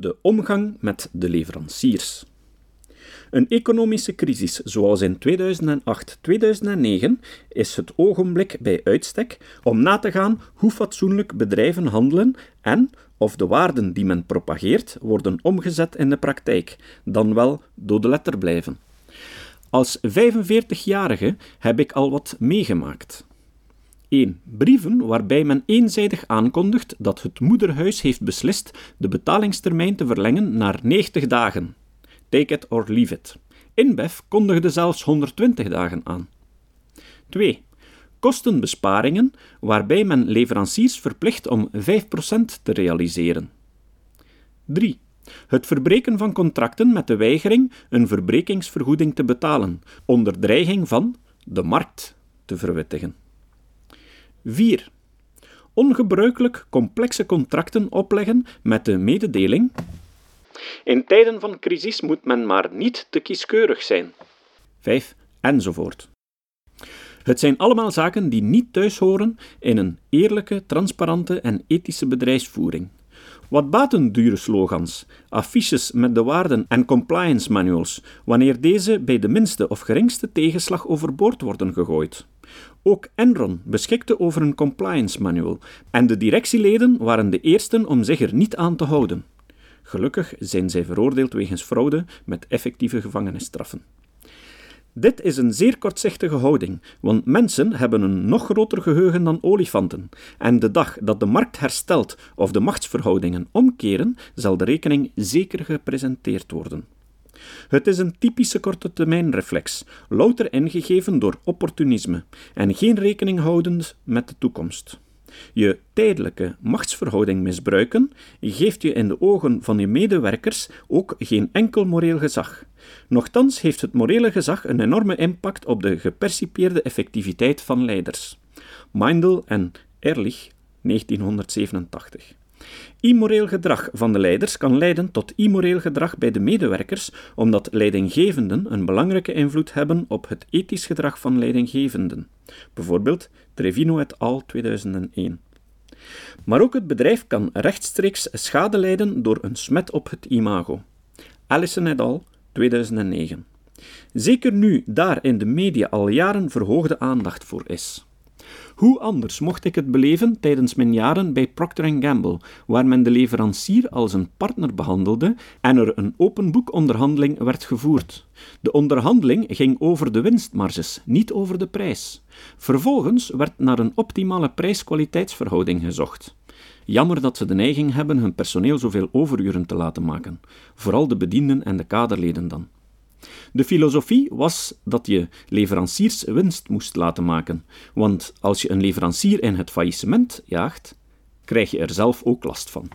De omgang met de leveranciers. Een economische crisis zoals in 2008-2009 is het ogenblik bij uitstek om na te gaan hoe fatsoenlijk bedrijven handelen en of de waarden die men propageert worden omgezet in de praktijk, dan wel dode letter blijven. Als 45-jarige heb ik al wat meegemaakt. 1. Brieven waarbij men eenzijdig aankondigt dat het moederhuis heeft beslist de betalingstermijn te verlengen naar 90 dagen. Take it or leave it. InBev kondigde zelfs 120 dagen aan. 2. Kostenbesparingen waarbij men leveranciers verplicht om 5% te realiseren. 3. Het verbreken van contracten met de weigering een verbrekingsvergoeding te betalen, onder dreiging van de markt te verwittigen. 4. Ongebruikelijk complexe contracten opleggen met de mededeling. In tijden van crisis moet men maar niet te kieskeurig zijn. 5. Enzovoort. Het zijn allemaal zaken die niet thuis horen in een eerlijke, transparante en ethische bedrijfsvoering. Wat baten dure slogans, affiches met de waarden en compliance manuals, wanneer deze bij de minste of geringste tegenslag overboord worden gegooid? Ook Enron beschikte over een compliance manual en de directieleden waren de eersten om zich er niet aan te houden. Gelukkig zijn zij veroordeeld wegens fraude met effectieve gevangenisstraffen. Dit is een zeer kortzichtige houding, want mensen hebben een nog groter geheugen dan olifanten. En de dag dat de markt herstelt of de machtsverhoudingen omkeren, zal de rekening zeker gepresenteerd worden. Het is een typische korte termijnreflex, louter ingegeven door opportunisme en geen rekening houdend met de toekomst. Je tijdelijke machtsverhouding misbruiken geeft je in de ogen van je medewerkers ook geen enkel moreel gezag. Nochtans heeft het morele gezag een enorme impact op de gepercipieerde effectiviteit van leiders. Meindl en Ehrlich, 1987. Immoreel gedrag van de leiders kan leiden tot immoreel gedrag bij de medewerkers, omdat leidinggevenden een belangrijke invloed hebben op het ethisch gedrag van leidinggevenden. Bijvoorbeeld Trevino et al. 2001. Maar ook het bedrijf kan rechtstreeks schade lijden door een smet op het imago. Allison et al. 2009. Zeker nu daar in de media al jaren verhoogde aandacht voor is. Hoe anders mocht ik het beleven tijdens mijn jaren bij Procter Gamble, waar men de leverancier als een partner behandelde en er een open boekonderhandeling werd gevoerd. De onderhandeling ging over de winstmarges, niet over de prijs. Vervolgens werd naar een optimale prijs-kwaliteitsverhouding gezocht. Jammer dat ze de neiging hebben hun personeel zoveel overuren te laten maken, vooral de bedienden en de kaderleden dan. De filosofie was dat je leveranciers winst moest laten maken, want als je een leverancier in het faillissement jaagt, krijg je er zelf ook last van.